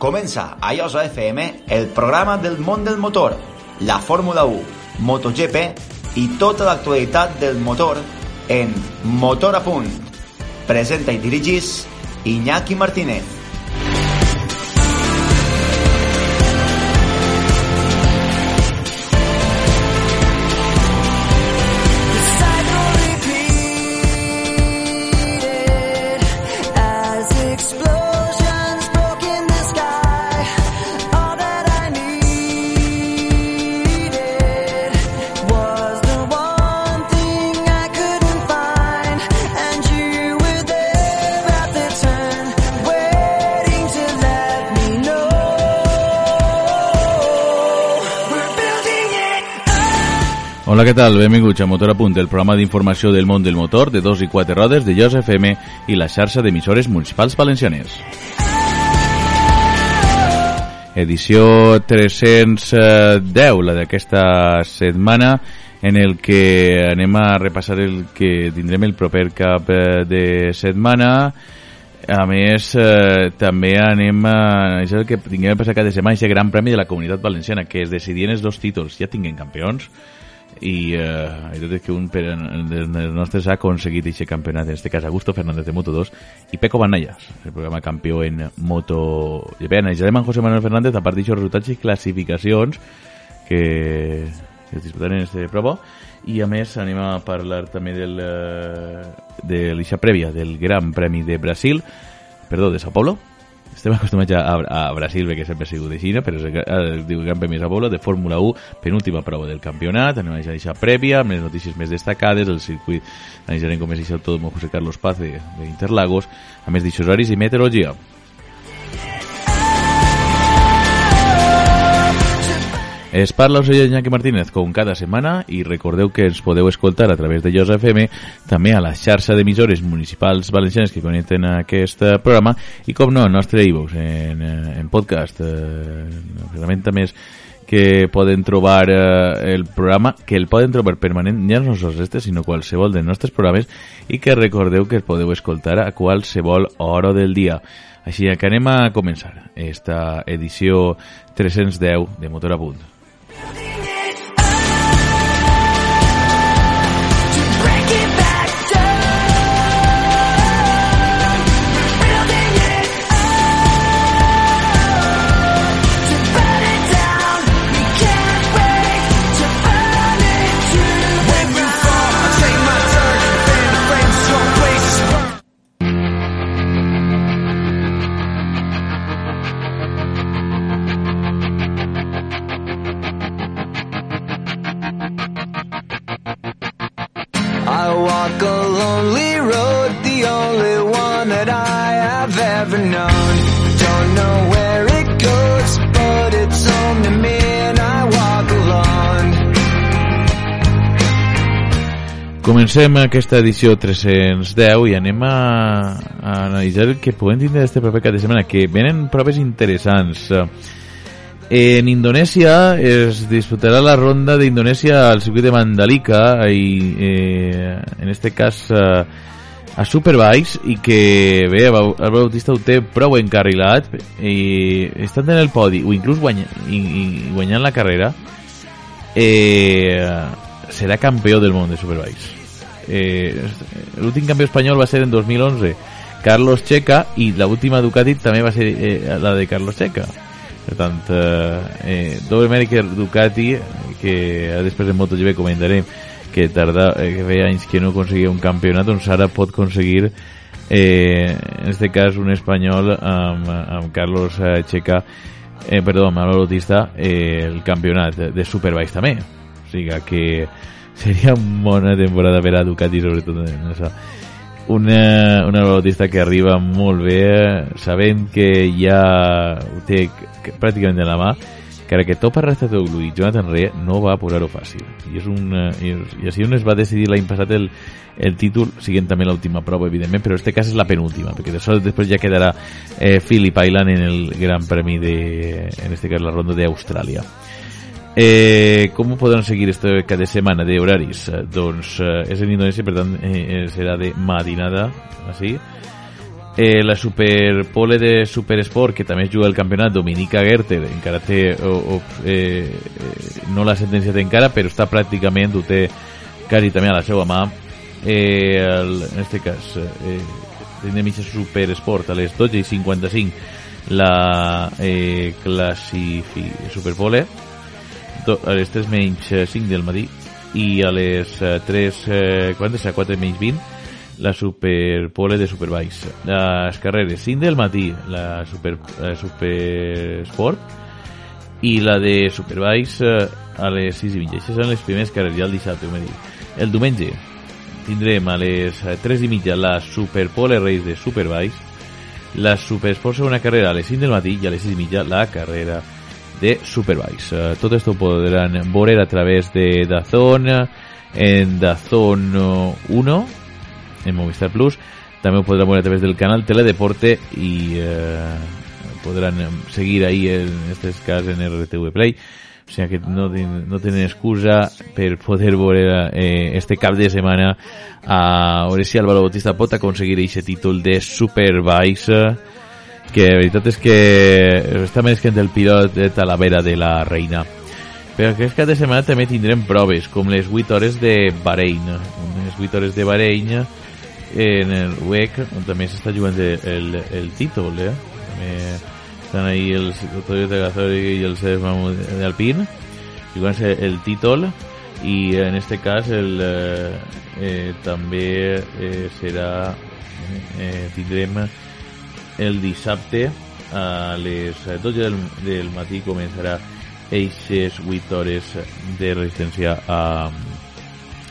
Comença a Iosa FM el programa del món del motor, la Fórmula 1, MotoGP i tota l'actualitat del motor en Motor a Punt. Presenta i dirigís Iñaki Martínez. Hola, què tal? Benvinguts a Motor a Punt, el programa d'informació del món del motor de dos i quatre rodes de Jos FM i la xarxa d'emissores municipals valencianes. Edició 310, la d'aquesta setmana, en el que anem a repassar el que tindrem el proper cap eh, de setmana. A més, eh, també anem a... Això és el que tinguem passar cada setmana, aquest gran premi de la Comunitat Valenciana, que es decidien els dos títols. Ja tinguem campions, i eh, tot és que un per dels nostres ha aconseguit aquest campionat, en este cas Augusto Fernández de Moto2 i Peco Banallas, el programa campió en Moto... Bé, analitzarem en José Manuel Fernández a partir dels resultats i classificacions que, que es disputaran en este prova i a més anem a parlar també del, eh, de l'eixa prèvia del Gran Premi de Brasil perdó, de Sao Paulo estem acostumats a, a, a Brasil perquè sempre ha sigut així, no? però es diu Gran Premi de de Fórmula 1, penúltima prova del campionat, anem a deixar prèvia, amb les notícies més destacades, el circuit, analitzarem com és el tot José Carlos Paz d'Interlagos, a més d'això horaris i meteorologia. Es parla el senyor Iñaki Martínez com cada setmana i recordeu que ens podeu escoltar a través de Llosa FM també a la xarxa d'emissores municipals valencianes que connecten a aquest programa i com no, el nostre e en, eh, en podcast eh, herramienta més que poden trobar eh, el programa, que el poden trobar permanent, ja no sols este, sinó qualsevol dels nostres programes, i que recordeu que el podeu escoltar a qualsevol hora del dia. Així que anem a començar esta edició 310 de Motor a Punt. Yes. Comencem aquesta edició 310 i anem a, a analitzar el que podem tindre este proper cap de setmana, que venen proves interessants. En Indonèsia es disputarà la ronda d'Indonèsia al circuit de Mandalika i eh, en este cas eh, a Superbikes i que bé, el Bautista ho té prou encarrilat i estan en el podi o inclús guanya, i, i guanyant la carrera eh, serà campió del món de Superbikes eh, l'últim campió espanyol va ser en 2011 Carlos Checa i l'última Ducati també va ser eh, la de Carlos Checa. Per tant eh, eh, doble mèric Ducati que després en MotoGP comentarem que tarda, eh, que feia anys que no aconseguia un campionat doncs ara pot aconseguir eh, en este cas un espanyol amb, amb Carlos eh, Checa eh, perdó, amb Bautista eh, el campionat de Superbikes també. O sigui que seria una bona temporada per a Ducati sobretot en això una, una velocista que arriba molt bé, sabent que ja ho té pràcticament de la mà, que que Topa Rastatoglu i Jonathan Rea no va posar-ho fàcil. I, és un, i, i així on es va decidir l'any passat el, el títol, siguent també l'última prova, evidentment, però en aquest cas és la penúltima, perquè de després ja quedarà eh, Philip Island en el Gran Premi de, en este cas, la ronda d'Austràlia. Eh, com ho podran seguir este cada setmana d'horaris? Eh, doncs eh, és en Indonèsia, per tant eh, serà de matinada, així. Eh, la Superpole de Supersport, que també juga el campionat, Dominica Gerter, encara té, o, o, eh, no l'ha sentenciat encara, però està pràcticament, ho té quasi també a la seva mà. Eh, el, en este cas, eh, tindrem mitja Supersport a les 12 i 55 la eh, classifi Superpole a les 3 menys 5 del matí i a les 3, eh, quantes? A 4 menys 20 la Superpole de Superbikes. Les carreres 5 del matí, la Super, la Super Sport i la de Superbikes eh, a les 6 i mitja. Aquestes són les primeres carreres, ja el dissabte, dit. El diumenge tindrem a les 3 i mitja la Superpole Race de Superbikes, la Supersport segona carrera a les 5 del matí i a les 6 i mitja la carrera de Superbikes. Uh, tot esto podran veure a través de Dazón, en Dazón 1, en Movistar Plus. També ho podran veure a través del canal Teledeporte i eh, podran seguir ahí en este cas en RTV Play o sigui que no, no tenen excusa per poder eh, este cap de setmana a veure si Álvaro Bautista pot aconseguir aquest títol de Superbikes que la veritat que està més que el pilot de Talavera de la Reina. Però aquest cap de setmana també tindrem proves com les 8 hores de Bahrein les 8 hores de Bahrein en el WEC on també s'està jugant el, el, títol eh? també estan ahí els Toyota Gazori i el Cés de Alpine jugant-se el títol. I en este cas el, eh, eh, també eh, eh, el dissabte a les 12 del, del matí començarà eixes 8 hores de resistència a,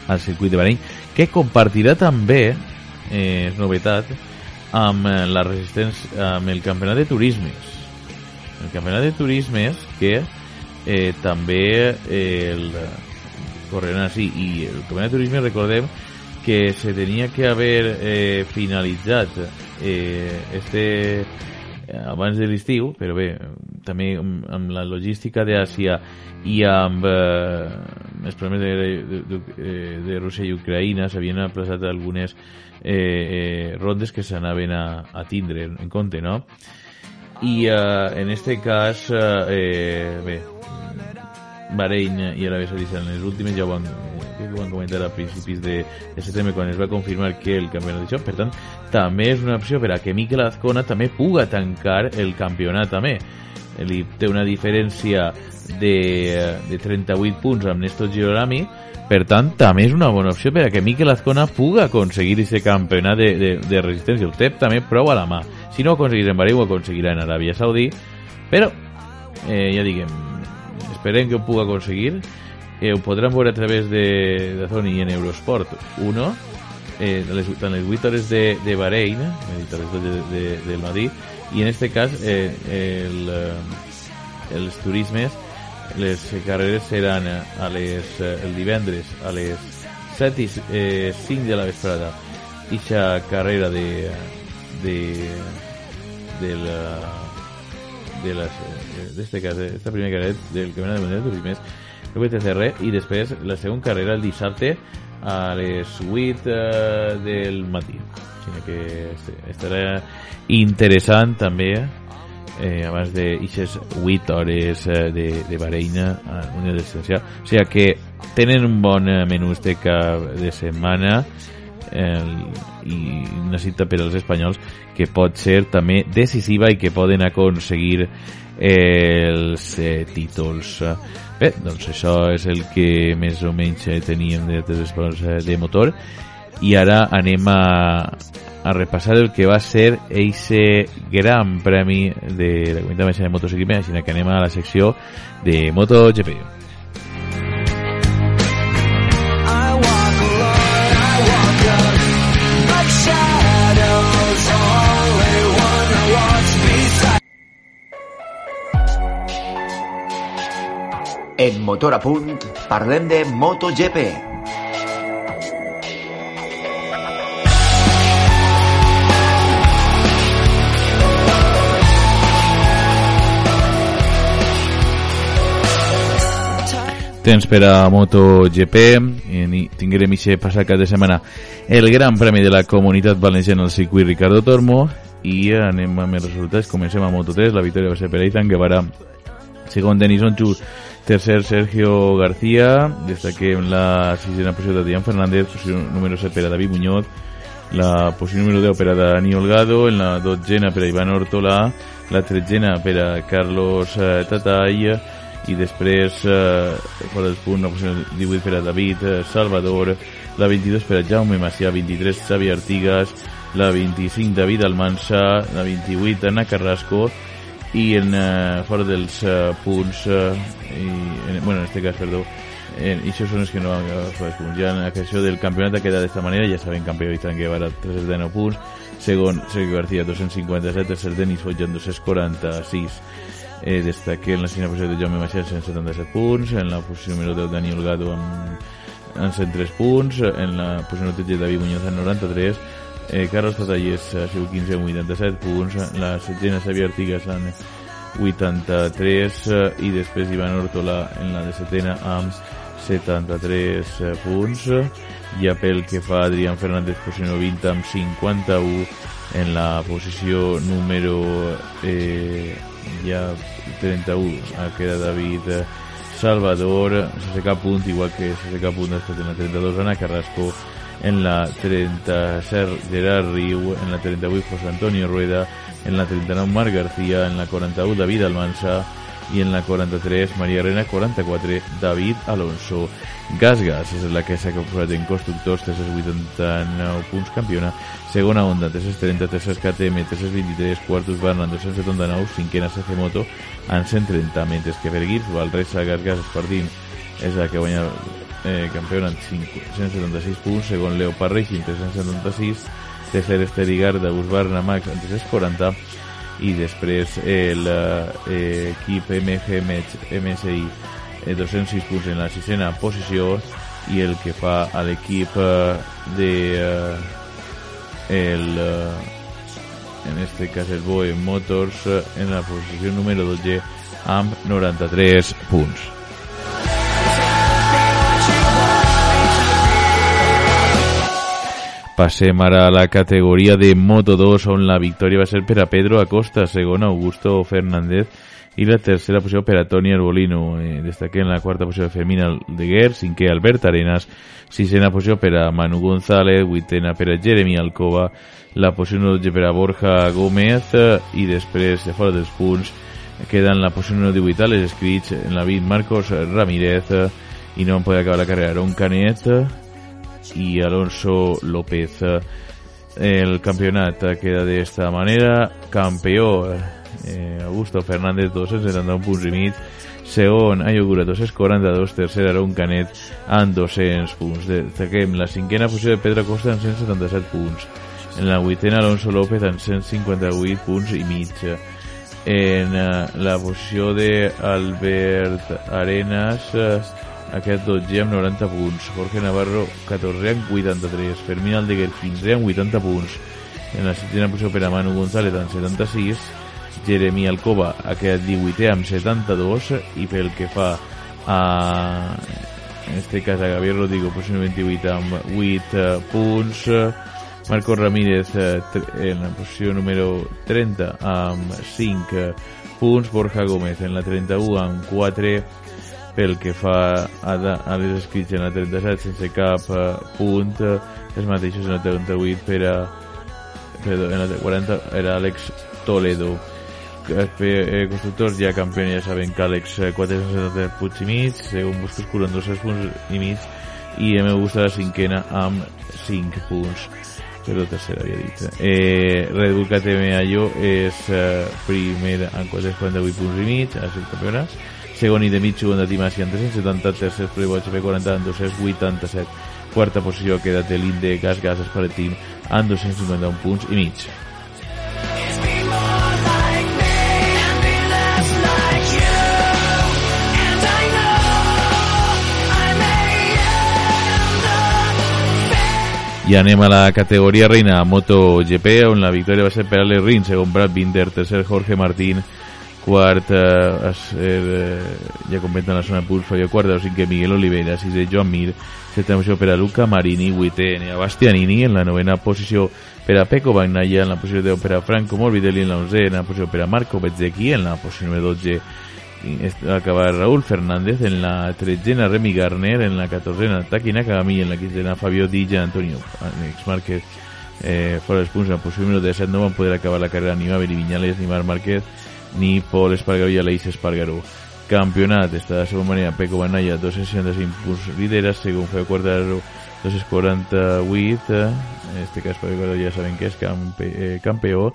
al circuit de Bahrein que compartirà també eh, és novetat amb la resistència amb el campionat de turismes. El campionat de turismes que eh, també eh, el correran així i el campionat de turisme recordem que se tenia que haver eh, finalitzat eh, este abans de l'estiu, però bé, també amb la logística d'Àsia i amb eh, els problemes de, de, de, eh, de Rússia i Ucraïna s'havien aplaçat algunes eh, eh, rondes que s'anaven a, a tindre en compte, no? I eh, en este cas, eh, bé, Bahrein i Arabia Saudita en les últimes ja ho van, ja ho van comentar a principis de, de setembre quan es va confirmar que el campionat d'això, per tant també és una opció per a que Mikel Azcona també puga tancar el campionat. També li té una diferència de, de 38 punts amb Néstor Girolami per tant també és una bona opció per a que Mikel Azcona puga aconseguir aquest campionat de, de, de resistència. El té també prou a la mà. Si no ho aconseguís en Bahrein ho aconseguirà en Aràbia Saudí però eh, ja diguem esperem que ho puga aconseguir. Eh, a través de, Sony en Eurosport. 1 eh, les, tant les 8 hores de, de les 2 de, de, del matí i en este cas eh, el, eh, turismes les carreres seran a les, eh, el divendres a les 7 i eh, 5 de la vesprada. Ixa carrera de de de de de este cas, esta primera carrera del Campionat Mundial de Turismes el WTCR i després la segona carrera el dissabte a les 8 eh, del matí o que estarà interessant també eh, abans de eixes 8 hores eh, de, de Bahreina a una distància o sigui que tenen un bon menú este cap de setmana eh, i una cita per als espanyols que pot ser també decisiva i que poden aconseguir els eh, títols. Bé, doncs això és el que més o menys eh, teníem de, de, de, de motor i ara anem a, a repassar el que va ser eixe gran premi de la comunitat de motociclisme, així que anem a la secció de MotoGP. En Motor a Punt parlem de MotoGP. Temps per a MotoGP. I tinguérem aquest passat cap de setmana el Gran Premi de la Comunitat Valenciana al circuit Ricardo Tormo i anem amb els resultats. Comencem a Moto3 la victòria va ser per Eitan Guevara. Segon Denis Onchu tercer Sergio García destaquem la sisena posició de Dian Fernández posició número 7 per a David Muñoz la posició número 10 per a Dani Olgado en la dotzena per a Ivan Ortola la tretzena per a Carlos eh, Tatay i després eh, fora del punt la posició 18 per a David eh, Salvador la 22 per a Jaume Macià 23 Xavi Artigas la 25 David Almansa la 28 Ana Carrasco i en eh, fora dels eh, punts eh, i, en, bueno, en este cas, perdó en, això són els que no han els punts ja en creació del campionat ha quedat d'esta manera ja saben campió Izan Guevara 309 punts segon Sergio García 257 tercer Denis Fotjan 246 eh, destaquem la segona posició de Jaume Macià 177 punts en la posició número 10 Dani Olgado amb, amb 103 punts en la posició número 13 David Muñoz amb 93 eh, Carlos Tatallés ha sigut 15 amb 87 punts. La setzena Xavier Artigas amb 83 eh, i després Ivan Ortola en la de setena amb 73 eh, punts. Ja pel que fa Adrián Fernández posició 20 amb 51 en la posició número eh, ja 31 ha quedat David eh, Salvador. SSK punt igual que SSK punt després en la 32 Ana Carrasco en la 37 Gerard Riu en la 38 José Antonio Rueda en la 39 Marc García en la 41 David Almansa i en la 43 Maria Rena 44 David Alonso. Gasgas és la que s'ha posat en constructors 389 punts campiona. Segona Honda 330 tercers KTM 323 quartos Barnan 279 cinquena CC Moto en 130 mentre que per Gibbs Valresa Gasgas Espartín és la que guanya eh, campiona amb 176 punts segon Leopard Racing 376 tercer Esterigar de Busbarna Max amb 340 i després eh, equip MG MSI eh, 206 punts en la sisena posició i el que fa a l'equip eh, de eh, el eh, en este cas el Boe Motors eh, en la posició número 12 amb 93 punts Passem ara a la categoria de Moto2 on la victòria va ser per a Pedro Acosta, segon Augusto Fernández i la tercera posició per a Toni Arbolino. Eh, destaquem la quarta posició de Fermina Deguer, cinquè Albert Arenas, sisena posició per a Manu González, vuitena per a Jeremy Alcoba, la posició 12 per a Borja Gómez i després, de fora dels punts, queden la posició número 18 a les escrits en la 20 Marcos Ramírez i no en poder acabar la carrera Aaron Canet y Alonso López. El campeonato queda de manera. Campeón eh, Augusto Fernández, 271 punts i mig. Segon, Ayogura, 242. Tercer, Aaron Canet, amb 200 punts. Destaquem la cinquena posició de Pedro Costa amb 177 punts. En la vuitena, Alonso López amb 158 punts i mig. En uh, la posició de Albert Arenas, uh, aquest 12 amb 90 punts, Jorge Navarro 14 amb 83, Fermín Aldeguer 15 amb 80 punts, en la setena posició per a Manu González amb 76, Jeremy Alcoba ha quedat 18 amb 72 i pel que fa a en este cas a Gabriel Rodrigo posició 28 amb 8 punts. Marco Ramírez en la posició número 30 amb 5 punts. Borja Gómez en la 31 amb 4 pel que fa a, a les escrits en la 37 sense cap uh, punt els mateixos en la 38 per a perdó, en la 40 era Àlex Toledo. Eh, constructors ja campió ja saben que Àlex 470 punts i mig segon amb 200 punts i mig i em gusta la cinquena amb 5 punts. Però tercera havia dit. Eh, Red Bull KTM Allò és eh, primer amb 448 punts i mig a ser campionats segon i de mig segon de Timasi amb 370, tercer Playboy HP40 amb 287. quarta posició ha quedat l'Inde Gas Gas Esparatim amb 251 punts i mig. Be more like me and be less like you. And I know I may end up I anem a la categoria reina MotoGP, on la victòria va ser per Alex Rins, segon Brad Binder, tercer Jorge Martín, quart, eh, es, eh, ja comenta en la zona de punts, Fabio quart, cinquè Miguel Oliveira, sisè Joan Mir, setena posició per a Luca Marini, vuitè Enea Bastianini, en la novena posició per a Pecco Bagnaia, en la posició 10 per a Franco Morbidelli, en la onzena posició per a Marco Bezzecchi, en la posició número 12 va acabar Raúl Fernández, en la tretzena Remy Garner, en la catorzena Taki Nakagami, en la quinzena Fabio Di Gian Antonio Alex Márquez eh, fora dels punts, en la posició número 17 no van poder acabar la carrera ni Maveri Viñales, ni Marc Márquez, ni Paul Espargaró i Aleix Espargaró. Campionat, està de segona manera Peco Banaya, 265 punts líderes, segon Feu Quartaro, 248, eh, en este cas Fabio Quartaro ja saben que és campe, eh, campeó,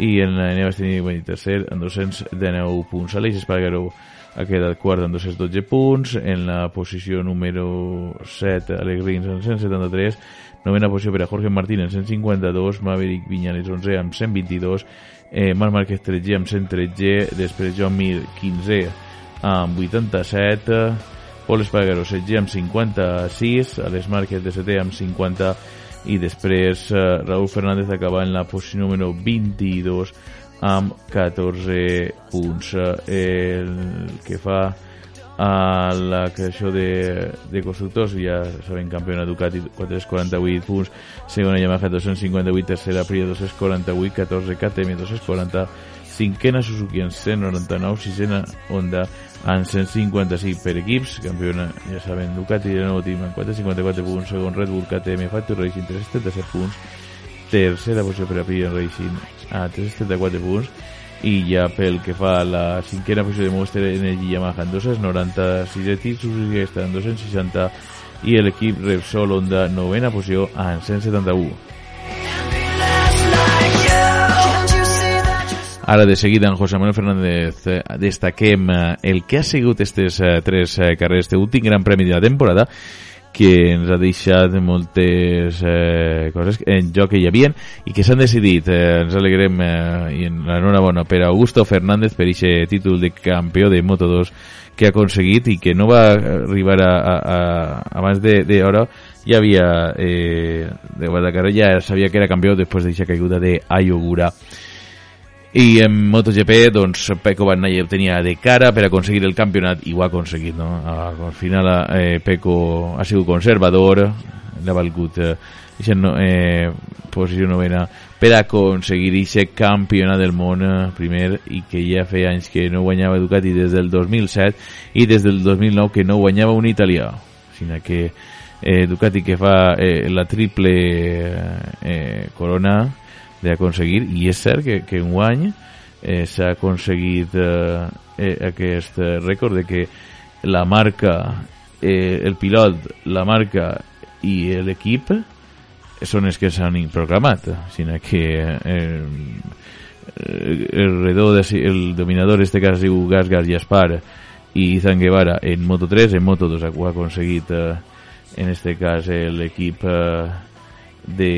i en la Neva Estini, tercer, amb 219 punts. Aleix Espargaró ha quedat quart amb 212 punts, en la posició número 7, Alex Rins amb 173, novena posició per a Jorge Martín amb 152, Maverick Viñales 11 amb 122, eh, Marc Márquez 13 amb 113, després Joan Mir 15 amb 87, Pol Espargaró 16 amb 56, Alex Márquez de 7 amb 50 i després eh, Raúl Fernández acaba en la posició número 22 amb 14 punts. Eh, El que fa a la creació de, de constructors, ja sabem, campiona Ducati 448 punts, segona Yamaha 258, tercera Aprilia 248, 14 KTM 240, cinquena Suzuki en 199, sisena Honda en 155 per equips, campiona, ja saben, Ducati de nou team en 454 punts, segon Red Bull KTM Factory Racing 377 punts, tercera posició per Aprilia Racing a 374 punts, i ja pel que fa a la cinquena posició de Monster Energy Yamaha en 296 títols, Suzuki està en 260 i l'equip Repsol Honda novena posició en 171. Ara de seguida en José Manuel Fernández eh, destaquem eh, el que ha sigut aquestes eh, tres carreres, este últim gran premi de la temporada que ens ha deixat moltes eh, coses en joc que hi havien i que s'han decidit. Eh, ens alegrem eh, i enhorabona per Augusto Fernández per aquest títol de campió de Moto2 que ha aconseguit i que no va arribar a, a, a abans d'hora ja havia eh, de Guadalajara ja sabia que era campió després d'aquesta caiguda de Ayogura i en MotoGP doncs Pecco ho tenia de cara per aconseguir el campionat i ho ha aconseguit no? al final eh, Pecco ha sigut conservador l'ha valgut eh, no, eh, posició novena per aconseguir aquest campionat del món eh, primer i que ja feia anys que no guanyava Ducati des del 2007 i des del 2009 que no guanyava un italià sinó que eh, Ducati que fa eh, la triple eh, corona d'aconseguir, i és cert que, que un any eh, s'ha aconseguit eh, eh, aquest eh, rècord de que la marca, eh, el pilot, la marca i l'equip són els que s'han programat, sinó que eh, el redó, de, el dominador, este cas diu Gas Gas Jaspar i Izan Guevara en Moto3, en Moto2 ho ha aconseguit eh, en este cas l'equip eh, de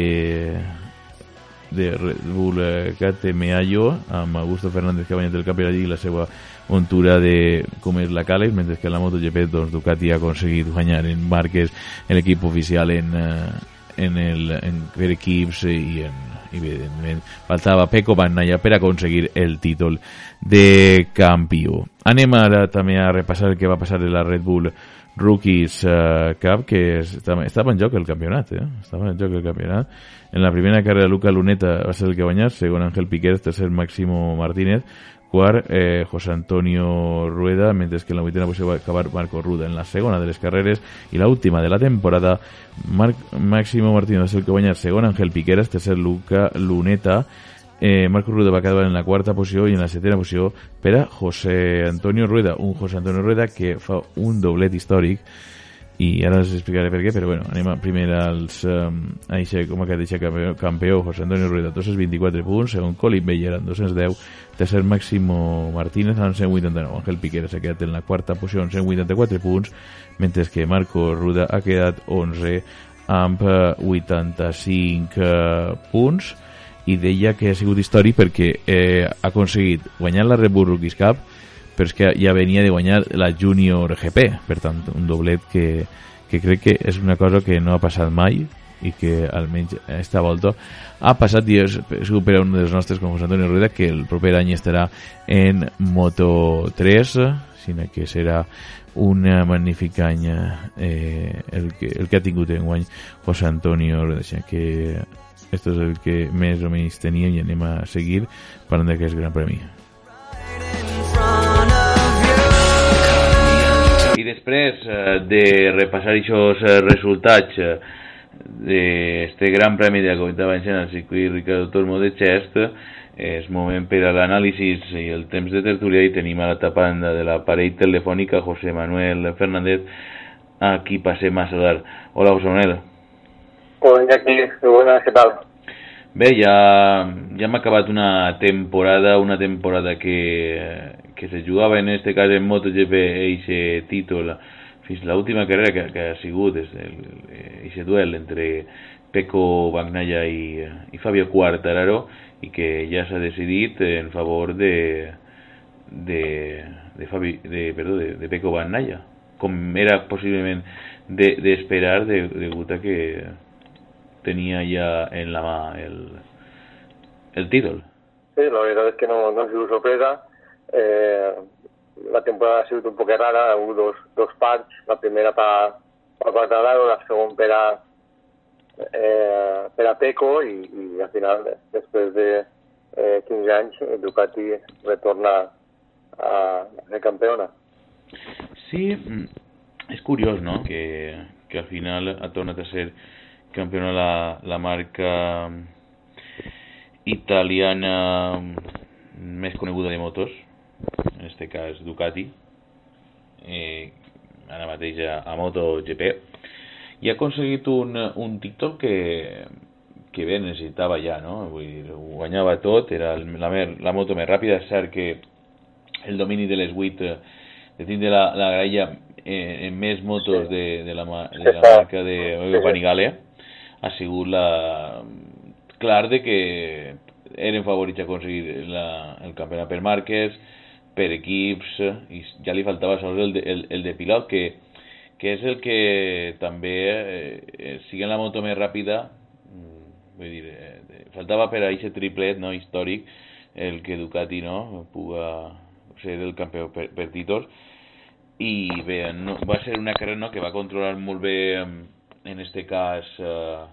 de Red Bull eh, KTM Ayo amb Augusto Fernández que ha guanyat el campionat i la seva montura de com és la Cales, mentre que la MotoGP doncs, Ducati ha aconseguit guanyar en Marques en l'equip oficial en, eh, en, el, en per equips i en, evidentment faltava Pecco Bagnaia per aconseguir el títol de campió anem ara també a repassar el que va passar en la Red Bull Rookies uh, Cup que estava, estava en joc el campionat eh? estava en joc el campionat en la primera carrera Luca Luneta va ser el que guanyar segon Ángel Piqueras, tercer Máximo Martínez quart eh, José Antonio Rueda mentre que en la vuitena posició va acabar Marco Ruda en la segona de les carreres i la última de la temporada Mar Máximo Martínez va ser el que guanyar segon Ángel Piqueras, tercer Luca Luneta eh, Marco Rueda va quedar en la quarta posició i en la setena posició per a José Antonio Rueda, un José Antonio Rueda que fa un doblet històric. I ara us explicaré per què, però bueno, anem a primer als um, a eixe, com que deixa campió, campió José Antonio Rueda, 224 punts, segon Colin Beller amb 210, tercer Máximo Martínez amb 189, Ángel Piquera s'ha quedat en la quarta posició amb 184 punts, mentre que Marco Ruda ha quedat 11 amb eh, 85 eh, punts i deia que ha sigut històric perquè eh, ha aconseguit guanyar la Red Bull Rookies Cup però és que ja venia de guanyar la Junior GP per tant un doblet que, que crec que és una cosa que no ha passat mai i que almenys esta volta ha passat i és segur per a un dels nostres com José Antonio Rueda que el proper any estarà en Moto 3 sinó que serà un magnífic any eh, el, que, el que ha tingut en guany José Antonio Rueda que esto és el que més o menys teníem i anem a seguir parlant d'aquest gran premi i després eh, de repassar aquests eh, resultats eh, d'este gran premi de la Comunitat Valenciana al circuit Ricardo Tormo de Xest és moment per a l'anàlisi i el temps de tertúlia i tenim a la tapanda de l'aparell telefònica José Manuel Fernández a qui passem a saludar. Hola José Manuel. Pues aquí, buenas, ¿qué tal? Bé, ja, ja hem acabat una temporada, una temporada que, que se jugava en este cas en MotoGP eixe títol fins l'última carrera que, que ha sigut el, eixe duel entre Peco Bagnaia i, i Fabio Quartararo i que ja s'ha decidit en favor de de, de, Fabi, de, perdó, de, de Peco Bagnaia com era possiblement d'esperar de, de, a que tenía ya en la mà el, el títol. Sí, la verdad es que no, no ha sido sorpresa. Eh, la temporada ha sido un poco rara, hubo dos, dos parts, la primera para pa Quartararo, la segunda para, eh, para Peco y, y al final, después de eh, 15 anys, el Ducati retorna a ser campeona. Sí, mm, és curiós, no?, que, que al final ha tornat a ser campiona la, la marca italiana més coneguda de motos, en este cas Ducati, eh, ara mateix a, a MotoGP, i ha aconseguit un, un TikTok que, que bé necessitava ja, no? Vull dir, ho guanyava tot, era la, mer, la moto més ràpida, és cert que el domini de les 8 de tindre la, la graella eh, en més motos de, de, la, de la marca de Panigale ha sigut la... clar de que eren favorits a aconseguir la, el campionat per marques, per equips, i ja li faltava sols el, de, el, el de pilot, que, que és el que també, eh, siguent la moto més ràpida, vull dir, eh, faltava per a aquest triplet no, històric el que Ducati no, puga ser el campió per, per títols, i bé, no, va ser una carrera no, que va controlar molt bé en este cas eh,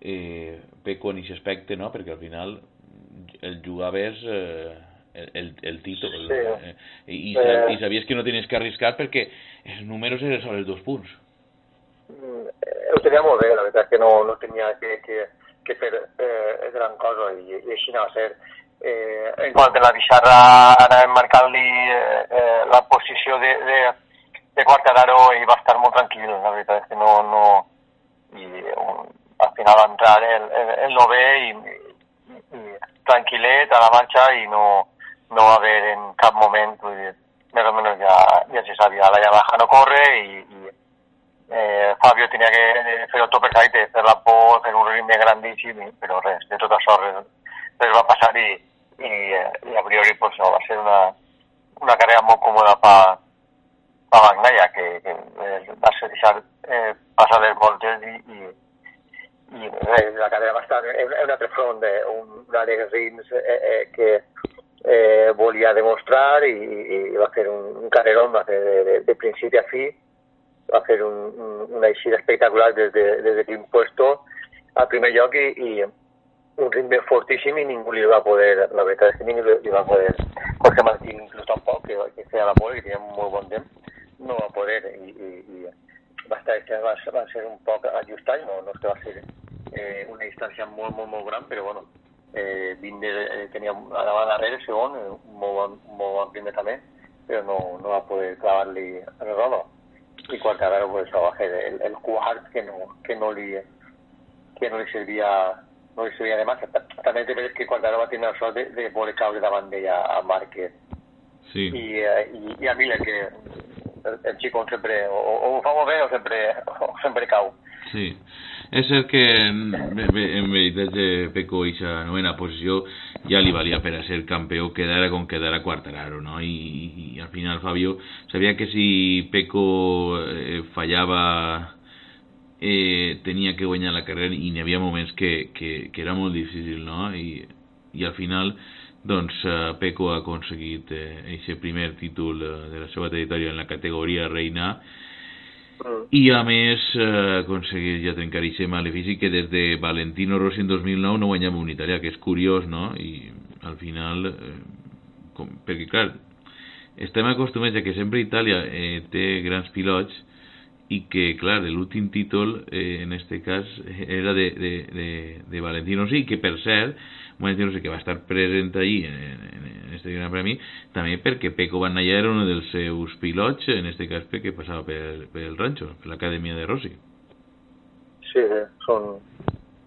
eh, peco en aquest aspecte, no? perquè al final el jugaves eh, el, el títol Sí. eh, i, i, Eh. i sabies que no tenies que arriscar perquè els números eren sobre els dos punts. Mm, eh, ho tenia molt bé, la veritat és que no, no tenia que, que, que fer eh, gran cosa i, i així anava a ser. Eh, en quant a la Bixarra anàvem marcant-li eh, eh, la posició de, de, de Quartararo i va estar molt tranquil, la veritat és que no, no i um, al final va entrar el, el, el novè i, i, i tranquil·let a la marxa i no, no va haver en cap moment, vull dir, més o menys ja, ja se sabia, la Yamaha no corre i, i eh, Fabio tenia que fer-ho tot perfecte, fer la por, fer un ritme grandíssim, però res, de tot això res, va passar i, i, eh, i a priori pues, no, va ser una, una carrera molt còmoda per pa Bagnaia, que, que eh, va ser deixar eh, passar les voltes i, i, i res, la carrera va estar en, en un altre front, de, un, un eh, eh, que eh, volia demostrar i, i, va fer un, un carrerón, va fer de, de, de principi a fi, va fer un, un, una eixida espectacular des de, des de l'impuesto al primer lloc i, i un ritme fortíssim i ningú li va poder, la veritat és que ningú li va poder, Jorge Martín inclús tampoc, que, que feia la pole, que tenia molt bon temps, no va poder i, i, i va, estar, va, va ser un poc ajustat, no, no és que va ser eh, una distància molt, molt, molt gran, però bueno, eh, Binder eh, tenia a davant darrere, segon, eh, molt, bon, molt bon primer també, però no, no va poder clavar-li el rodo. I pues, va fer el, el quart que no, que no li que no li servia no li servia de massa. També és veritat que Quartararo va tenir la sort de, de poder caure davant d'ella a Márquez Sí. i, eh, i, i a Miller que el, el Chico sempre o, o fa molt bé o sempre, o sempre cau. Sí, és cert que en, veritat eh, Peco eixa novena posició ja li valia per a ser campió quedara com quedara Quartararo, no? I, i al final Fabio sabia que si Peco eh, fallava eh, tenia que guanyar la carrera i n'hi havia moments que, que, que era molt difícil, no? I, i al final doncs eh, Peco ha aconseguit eh, aquest primer títol eh, de la seva trajectòria en la categoria reina Mm. i a més eh, ha aconseguit ja trencar aquest malefici que des de Valentino Rossi en 2009 no guanyava un italià, que és curiós, no? I al final, eh, com, perquè clar, estem acostumats a que sempre Itàlia eh, té grans pilots i que, clar, l'últim títol, eh, en este cas, era de, de, de, de Valentino Rossi, que per cert, Valentino Rossi que va estar present allí en, en, en este gran premi, també perquè Peco Bagnaia era un dels seus pilots, en este cas perquè passava per, per el rancho, per l'acadèmia de Rossi. Sí, són,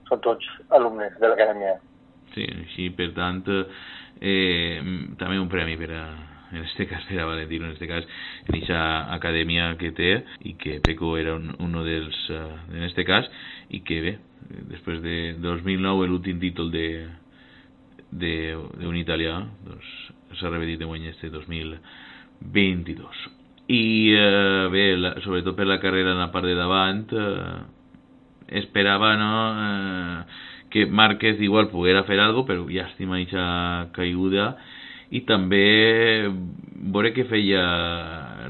són tots alumnes de l'acadèmia. Sí, així, per tant, eh, també un premi per a, en este cas per a Valentino, en este cas, en aquesta acadèmia que té i que Peco era un, uno dels, uh, en este cas, i que bé, després de 2009, l'últim títol de- d'un italià, doncs s'ha repetit en guany este 2022. I eh, bé, la, sobretot per la carrera en la part de davant, eh, esperava no, eh, que Márquez igual poguera fer algo, però llàstima aquesta caiguda i també veure que feia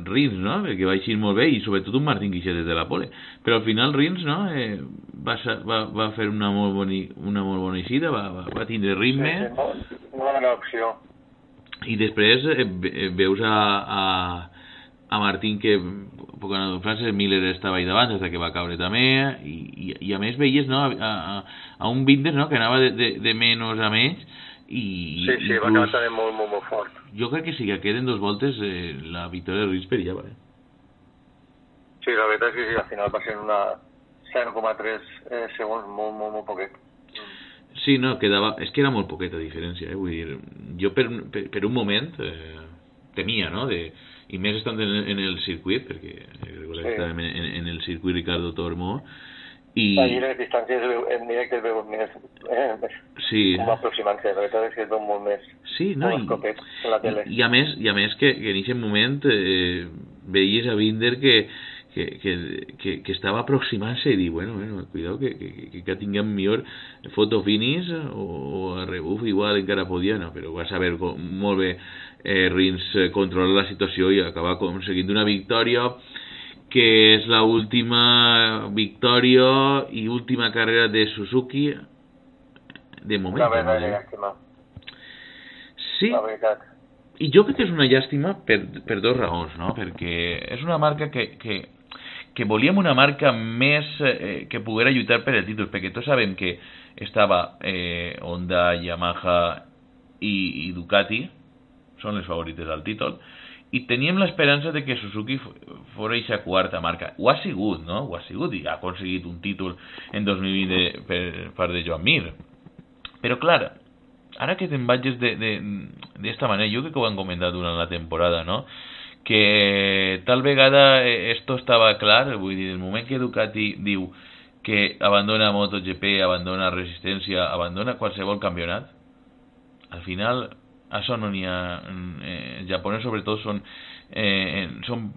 Rins, no? perquè va eixir molt bé i sobretot un Martín Guixet des de la pole però al final Rins no? eh, va, va, va fer una molt, boni, una molt bona eixida va, va, va tindre ritme Sí, sí, molt, molt bona opció. i després eh, eh, veus a, a, a Martín que poc de Frances Miller estava ahí davant fins que va caure també i, i, i a més veies no, a, a, a un Binder no, que anava de, de, de menys a menys i Sí, sí, va acabar també molt, molt, molt fort. jo crec que si que queden dos voltes eh, la victòria de Rins perillava eh? Sí, la veritat és que sí, al final va ser una 0,3 eh, segons, molt, molt, molt poquet. Sí, no, quedava... És que era molt poqueta diferència, eh? Vull dir, jo per, per, per un moment eh, temia, no?, de, i més estant en, en el circuit, perquè eh, Sí. estàvem en, en, en el circuit Ricardo Tormo, i... Les distàncies es veu- en directe es veuen més, eh, més Sí, com aproximant-se, la veritat és que es veu molt més, sí, no, i, la tele. i, i a més, i a més que, que en aquest moment eh, veies a Binder que, que, que, que, que estava aproximant-se i dir, bueno, bueno, cuidado que, que, que, que tinguem millor foto finis o, o a rebuf igual encara podia, no, però va saber com, molt bé eh, Rins eh, controlar la situació i acabar aconseguint una victòria que és la última victòria i última carrera de Suzuki de moment. La no? és llàstima, Sí, la veritat. i jo crec que és una llàstima per, per dos raons, no? Perquè és una marca que, que, que volíem una marca més eh, que poguera lluitar per el títol, perquè tots sabem que estava eh, Honda, Yamaha i, i Ducati, són les favorites al títol, i teníem l'esperança de que Suzuki fos eixa quarta marca. Ho ha sigut, no? Ho ha sigut i ha aconseguit un títol en 2020 de, per part de Joan Mir. Però clar, ara que te'n vagis de, de, d'esta manera, jo crec que ho han comentat durant la temporada, no? que tal vegada eh, esto estava clar, vull dir, el moment que Ducati diu que abandona MotoGP, abandona Resistència, abandona qualsevol campionat, al final això no n'hi ha eh, els japonesos sobretot són eh, són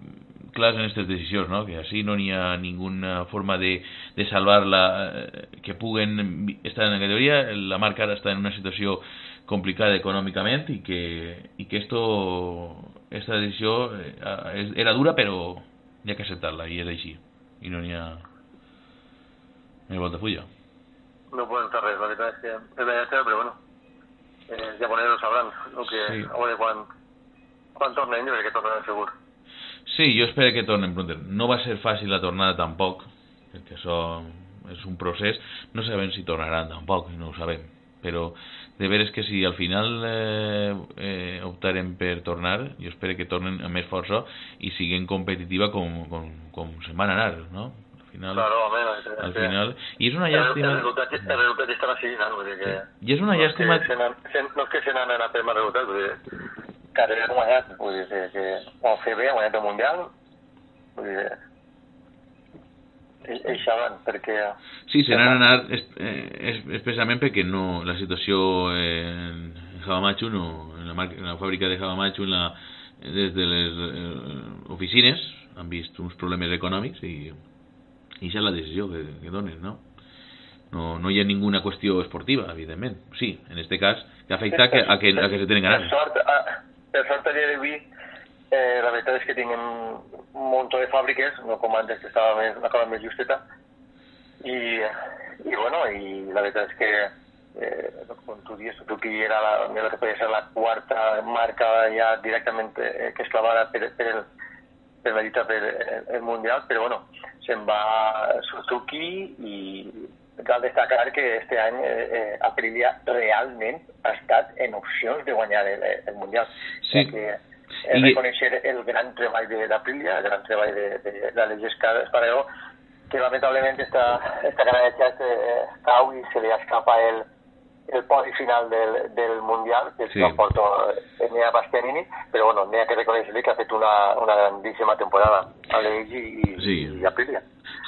clars en aquestes decisions no? que així no n'hi ha ninguna forma de, de salvar la, eh, que puguen estar en la categoria la marca ara està en una situació complicada econòmicament i que, i que esto, esta decisió eh, era dura però hi ha que acceptar-la i és així i no n'hi ha no hi ha No podem fer la que bueno, els japonesos sabran el que, Sí. a veure quan, quan tornen, jo crec que tornen segur. Sí, jo espero que tornen pronto. No va ser fàcil la tornada tampoc, perquè això és un procés. No sabem si tornaran tampoc, no ho sabem. Però de veres que si al final eh, eh, optaren per tornar, jo espero que tornen amb més força i siguen competitiva com, com, com se'n van anar, no? Al final, Claro, home, al final... I és una el, llàstima... el, resultat, el resultat estarà així, no? Vull dir que... I és una llàstima... No és que se n'han anat per mal resultat, vull dir, carrera com guanyat, vull dir que, han fet bé, guanyat el Mundial, vull dir, ell- ells saben perquè Sí, se n'han anat eh, es, especialment perquè no, la situació en Havamachu, no, en, la en la fàbrica de Havamachu, en la, des de les eh, oficines, han vist uns problemes econòmics i, i això és la decisió que, que donen, no? No, no hi ha ninguna qüestió esportiva, evidentment. Sí, en este cas, que afecta que, a, que, a que se tenen Per ganes. sort, a, per sort a dia d'avui, eh, la veritat és que tinguem un munt de fàbriques, no com antes que estava més, una cosa més justeta, i, i bueno, i la veritat és que eh, com tu dius, Suzuki era la, que podia ser la quarta marca ja directament eh, que es clavara per, per, el, per la lluita per el, Mundial, però bueno, se'n va Suzuki i cal destacar que este any eh, eh, Aprilia realment ha estat en opcions de guanyar el, el Mundial. Sí. Que, I- eh, reconèixer el gran treball de- d'Aprilia, el gran treball de, de, de l'Aleix Espargaró, que lamentablement esta, esta canalla eh, cau i se li escapa el, el podi final del, del Mundial, que Sí. sí. l'emporta Enea Bastianini, però bueno, n'hi ha que reconèixer-li que ha fet una, una grandíssima temporada a l'Eix i, i, Sí. i Aprilia.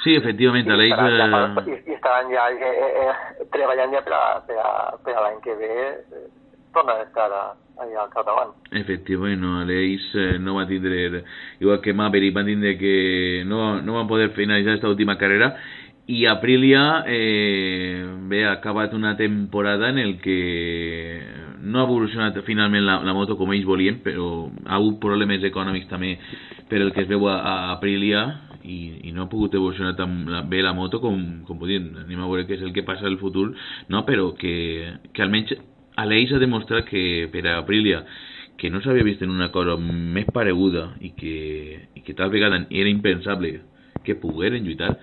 Sí, efectivament, Aleix... estaran ja, Eh, i, i estaran ja eh, eh, eh, treballant ja per a, per a, per a l'any que ve eh, tornen a estar a, allà al capdavant. Efectivament, no, Aleix eh, no va tindre, igual que Maverick, van tindre que no, no van poder finalitzar esta última carrera i Aprilia eh, bé, ha acabat una temporada en el que no ha evolucionat finalment la, la moto com ells volien, però ha hagut problemes econòmics també per el que es veu a, a Aprilia i, i no ha pogut evolucionar tan la- bé la moto com, com podien. Anem a veure què és el que passa al futur, no? però que, que almenys Aleix ha demostrat que per a Aprilia que no s'havia vist en una cosa més pareguda i que, i que tal vegada era impensable que pogueren lluitar.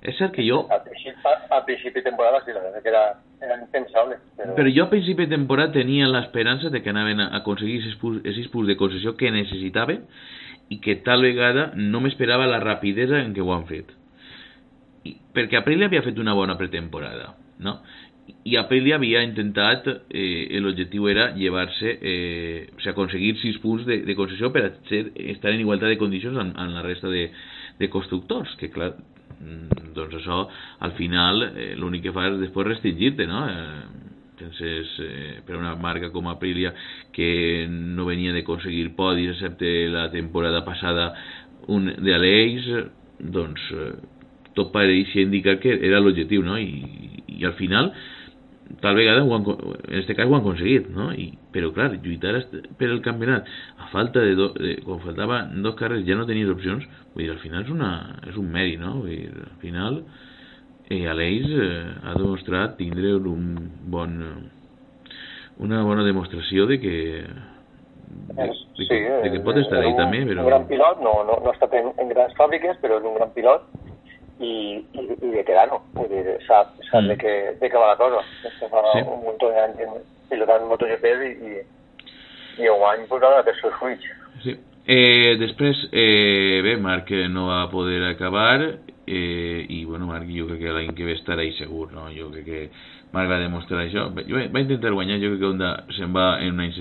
És cert que jo, Al principi, al principi de temporada sí, la que era, era impensable. Però, però jo a principi de temporada tenia l'esperança de que anaven a aconseguir aquests punts, punts de concessió que necessitaven i que tal vegada no m'esperava la rapidesa en què ho han fet. I, perquè Aprilia havia fet una bona pretemporada, no? I Aprilia havia intentat, eh, l'objectiu era llevar-se, eh, o sigui, aconseguir 6 punts de, de concessió per a ser, estar en igualtat de condicions amb, amb la resta de, de constructors, que clar, doncs això al final eh, l'únic que fa és després restringir-te, no? Eh, eh, per una marca com Aprilia que no venia de conseguir podis excepte la temporada passada un de Aleix doncs eh, tot pareixia indicar que era l'objectiu no? I, i al final tal vegada ho han, en este cas ho han aconseguit no? I, però clar, lluitar per el campionat a falta de, do, de quan faltaven dos carrers ja no tenies opcions vull dir, al final és, una, és un mèrit no? vull dir, al final eh, Aleix eh, ha demostrat tindre un bon eh, una bona demostració de que de, de, que, de que pot estar és ahí també però Un gran pilot, no, no, no ha estat en, en grans fàbriques, però és un gran pilot i, i, i veterano. Vull dir, sap, sap Mm. de, què, de què va la cosa. Fa Sí. un munt d'anys en- pilotant MotoGP i, i, i un any posant els seus fruits. Sí. Eh, després, eh, bé, Marc no va poder acabar eh, i, bueno, Marc jo crec que l'any que ve estarà ahí segur, no? Jo crec que Marc va demostrar això. Jo- va intentar guanyar, jo crec que Honda se'n va en un any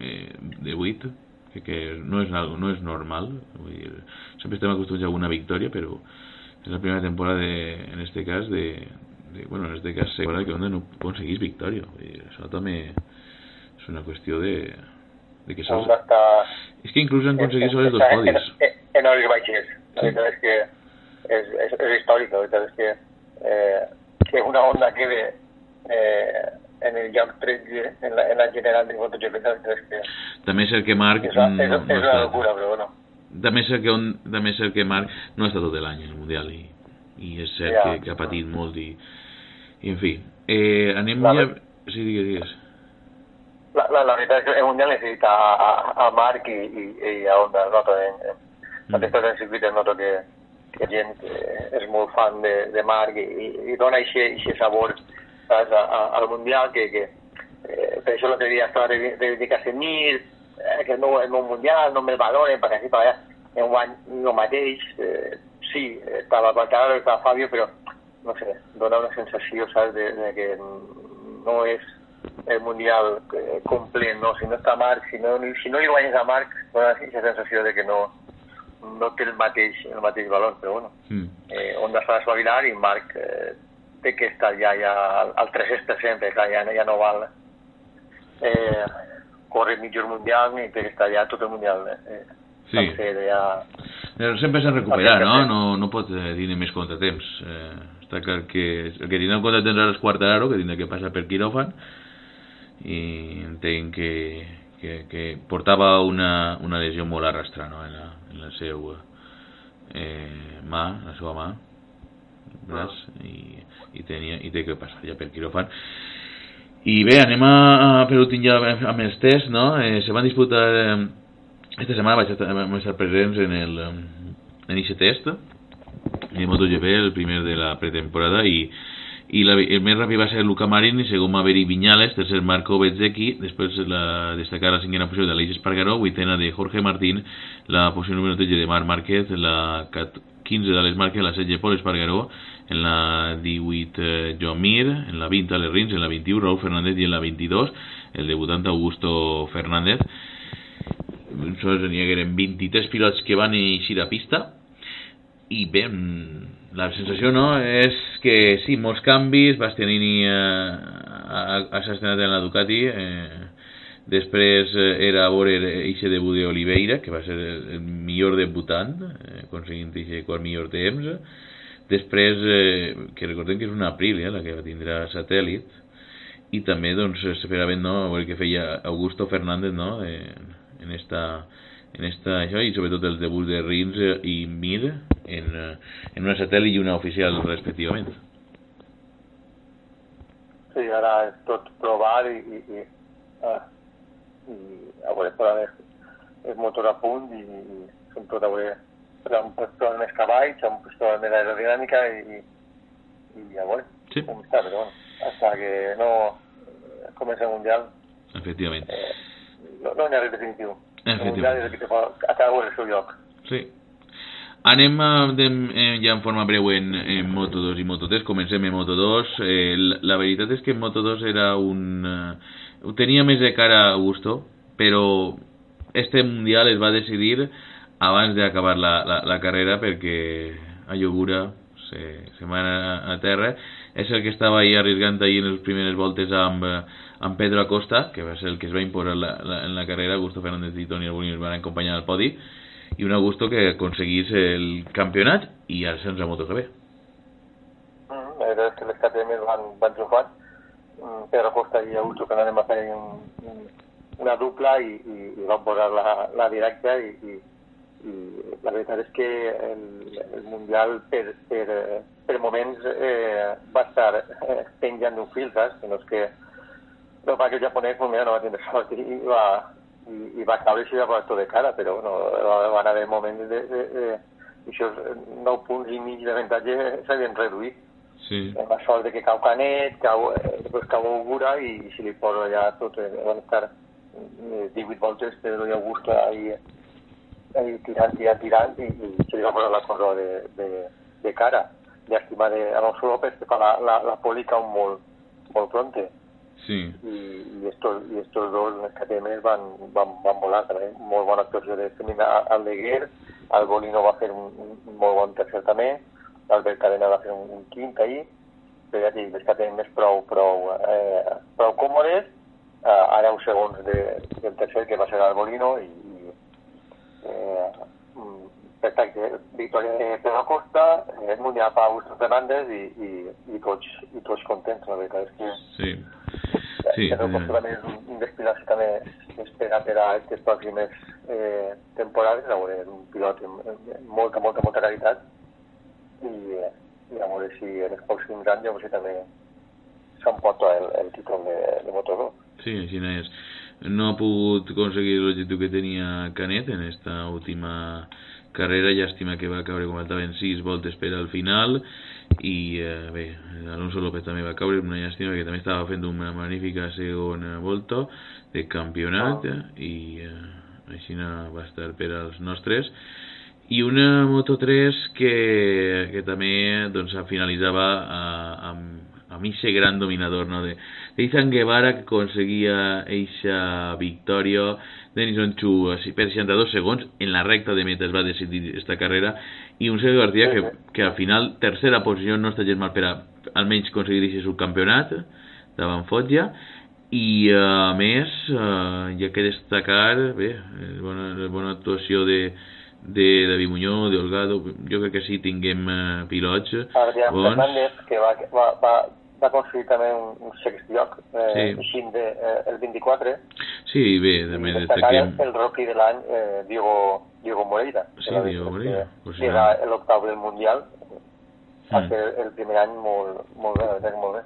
eh, de 8, que, que no, és algo, no és normal. Vull dir, sempre estem acostumats a alguna victòria, però és la primera temporada, de, en este cas, de, de bueno, en este cas, segura que Honda no. Vull dir, això també és una qüestió de, de que sols, està... és que inclús han aconseguit sols dos en, podis. en, en hores baixes. La Sí. veritat és que és, és, és històric, la veritat és que, eh, que una Honda quede eh, en el lloc 13 en la, en la general de MotoGP, la veritat és que També és cert que Marc és, és, és una locura, però bueno. També és que, on, també és que Marc no ha estat tot l'any en el Mundial i, i és cert Ja. que, que ha patit molt i, i en fi. Eh, anem La ja... Sí, digues, digues. La, la, la veritat és que el Mundial necessita a, a, a Marc i, i, i a Honda. Noto en, en, Mm. Aquestes en circuites noto que, que gent que és molt fan de, de Marc i, i, i dona aquest sabor saps, a, a, al Mundial que, que eh, per això l'altre dia estava de Casemir, eh, que meu, el meu Mundial no me'l valoren perquè així per en guany el mateix eh, sí, estava Quartararo, estava Fabio però no sé, dona una sensació saps, de, de que no és el Mundial eh, complet, no? Si no està Marc, si no, si no li guanyes a Marc, dona aquesta sensació de que no, no té el mateix, el mateix valor, però bueno, Mm. eh, Honda s'ha d'espavilar i Marc eh, té que estar ja, ja al, al 300%, perquè clar, ja, ja no val eh, córrer mitjos mundial ni té que estar ja tot el mundial eh, Sí. ja... Però sempre s'ha de recuperar, no? No, no pot eh, tenir més contratemps. Eh, està clar que el que tindrà un contratemps ara és Quartararo, que tindrà que passar per quiròfan, i entenc que, que, que portava una, una lesió molt arrastrada no? en, la, en la seva eh, mà, la seva mà, braç, i, i, tenia, i té que passar ja per quiròfan. I bé, anem a, a per últim ja amb els tests, no? Eh, se van disputar... Eh, esta setmana vaig estar, vam estar presents en el em, en aquest test de MotoGP, el primer de la pretemporada i, i la, el més ràpid va ser Luca Marini, segon Maverick Viñales, tercer Marco Bezzecchi, després la, destacar la cinquena posició d'Aleix Espargaró, vuitena de Jorge Martín, la posició número 13 de Marc Márquez, la cat- 15 d'Àlex Márquez, la 16 Pol Espargaró, en la 18 eh, Joan Mir, en la 20 Alex Rins, en la 21 Raúl Fernández i en la 22 el debutant Augusto Fernández sols n'hi hagueren 23 pilots que van eixir a pista i bé, mm, la sensació no és que sí, molts canvis Bastianini eh, ha, estrenat en la Ducati eh, després eh, era a veure eixe debut d'Oliveira que va ser el, millor debutant eh, aconseguint eixe quart millor temps. Després eh, que recordem que és una Aprilia la que tindrà satèl·lit. I també doncs s'esperaven no, a veure què feia Augusto Fernández no, en, en esta en esta això i sobretot el debut de Rins eh, i Mir en, eh, en una satèl·lit i una oficial respectivament. Sí, ara és tot provar i, i, i, ah, i a veure, per ara és, és motor a punt i, i són tot a veure però amb provar més cavalls, amb provar més aerodinàmica i, i a veure Sí. com està, però bueno, hasta que no comença el Mundial. Efectivament. Eh, no, no n'hi ha res definitiu. El que fa a cada el seu lloc. Sí. Anem a, de, eh, ja en forma breu en, en Moto2 i Moto3. Comencem en Moto2. Eh, la, la veritat és que en Moto2 era un... Eh, tenia més de cara a Augusto, però este Mundial es va decidir abans d'acabar la, la, la carrera perquè a Iogura se, se va anar a, a terra. És el que estava ahí arriesgant ahí en les primeres voltes amb, eh, amb Pedro Acosta, que va ser el que es va imposar la, la, en la carrera. Augusto Fernández i Toni Alboni es van acompanyar al podi i un Augusto que aconseguís el campionat i el ascens a MotoGP. Mm, la veritat és que les KTM van, van triomfar. Mm, Pedro Costa i Augusto anaven a fer un, un, una dupla i, i, i van posar la, la directa i, i, i la veritat és que el, el Mundial per, per, eh, per moments eh, va estar eh, penjant d'un fil, saps? Que no és que no que el japonès mira, no va tindre sort i, va, i, i va caure va posar tot de cara, però no, va- van haver moments de, de, de, aquests 9 punts i mig d'avantatge s'havien reduït. Sí. Amb la sort de que cau Canet, cau, eh, després cau Augura i, i si li posa allà tot, eh, van estar eh, 18 voltes Pedro i Augusto ahí, ahí tirant, tirant, tirant i, i se li va posar la cosa de, de, de cara. Llàstima de Alonso López que fa la, la, la poli cau molt, molt pronte Sí. i, i, estos, i estos dos, les KTM, van, van, van volar també. Molt bona actuació de Femina al Leguer, el Bolino va fer un, un, molt bon tercer també, l'Albert Cadena va fer un, un quint ahir, però ja dic, les KTM prou, prou, eh, prou còmodes, eh, a 10 segons de, del tercer que va ser el Bolino i, i eh, mm, perfecte, victòria de Pedro Costa, eh, mundial per Augusto Fernández i, i, i, tots, i tots contents, la veritat és que Sí. Sí, eh, Costa també és un, pilots que també espera per a aquestes pròximes eh, temporades, a veure, és un pilot amb, amb molta, molta, molta qualitat i, eh, i a veure si en els pròxims anys a veure si també s'emporta el, el títol de, de Moto2. Sí, així no és. No ha pogut aconseguir l'objectiu que tenia Canet en esta última carrera, llàstima que va caure, com faltaven 6 voltes per al final, i eh, bé, Alonso López també va caure, una llàstima que també estava fent una magnífica segona volta de campionat, i eh, així no va estar per als nostres. I una Moto3 que, que també doncs, finalitzava a, amb, amb eixe gran dominador no? de, de Izan Guevara que aconseguia eixa victòria Denison Chu per 62 segons, en la recta de meta es va decidir esta carrera, i un Sergio García que, que al final, tercera posició, no està gens mal per a almenys aconseguir aquest subcampionat davant Foggia, i eh, a més, eh, ha que destacar bé, la bona, la bona actuació de, de David Muñoz, de Holgado, jo crec que sí tinguem eh, pilots. Adrián bons. Fernández, que va, va, va, va aconseguir també un, un sext lloc, eh, Sí. així de, eh, el 24, Sí, bé, també destaquem... el rookie de l'any, eh, Diego, Diego Moreira, Sí, la Diego Moreira, pues Llega ja. l'octau del Mundial, va Mm. ser el primer any molt, molt bé, que molt bé.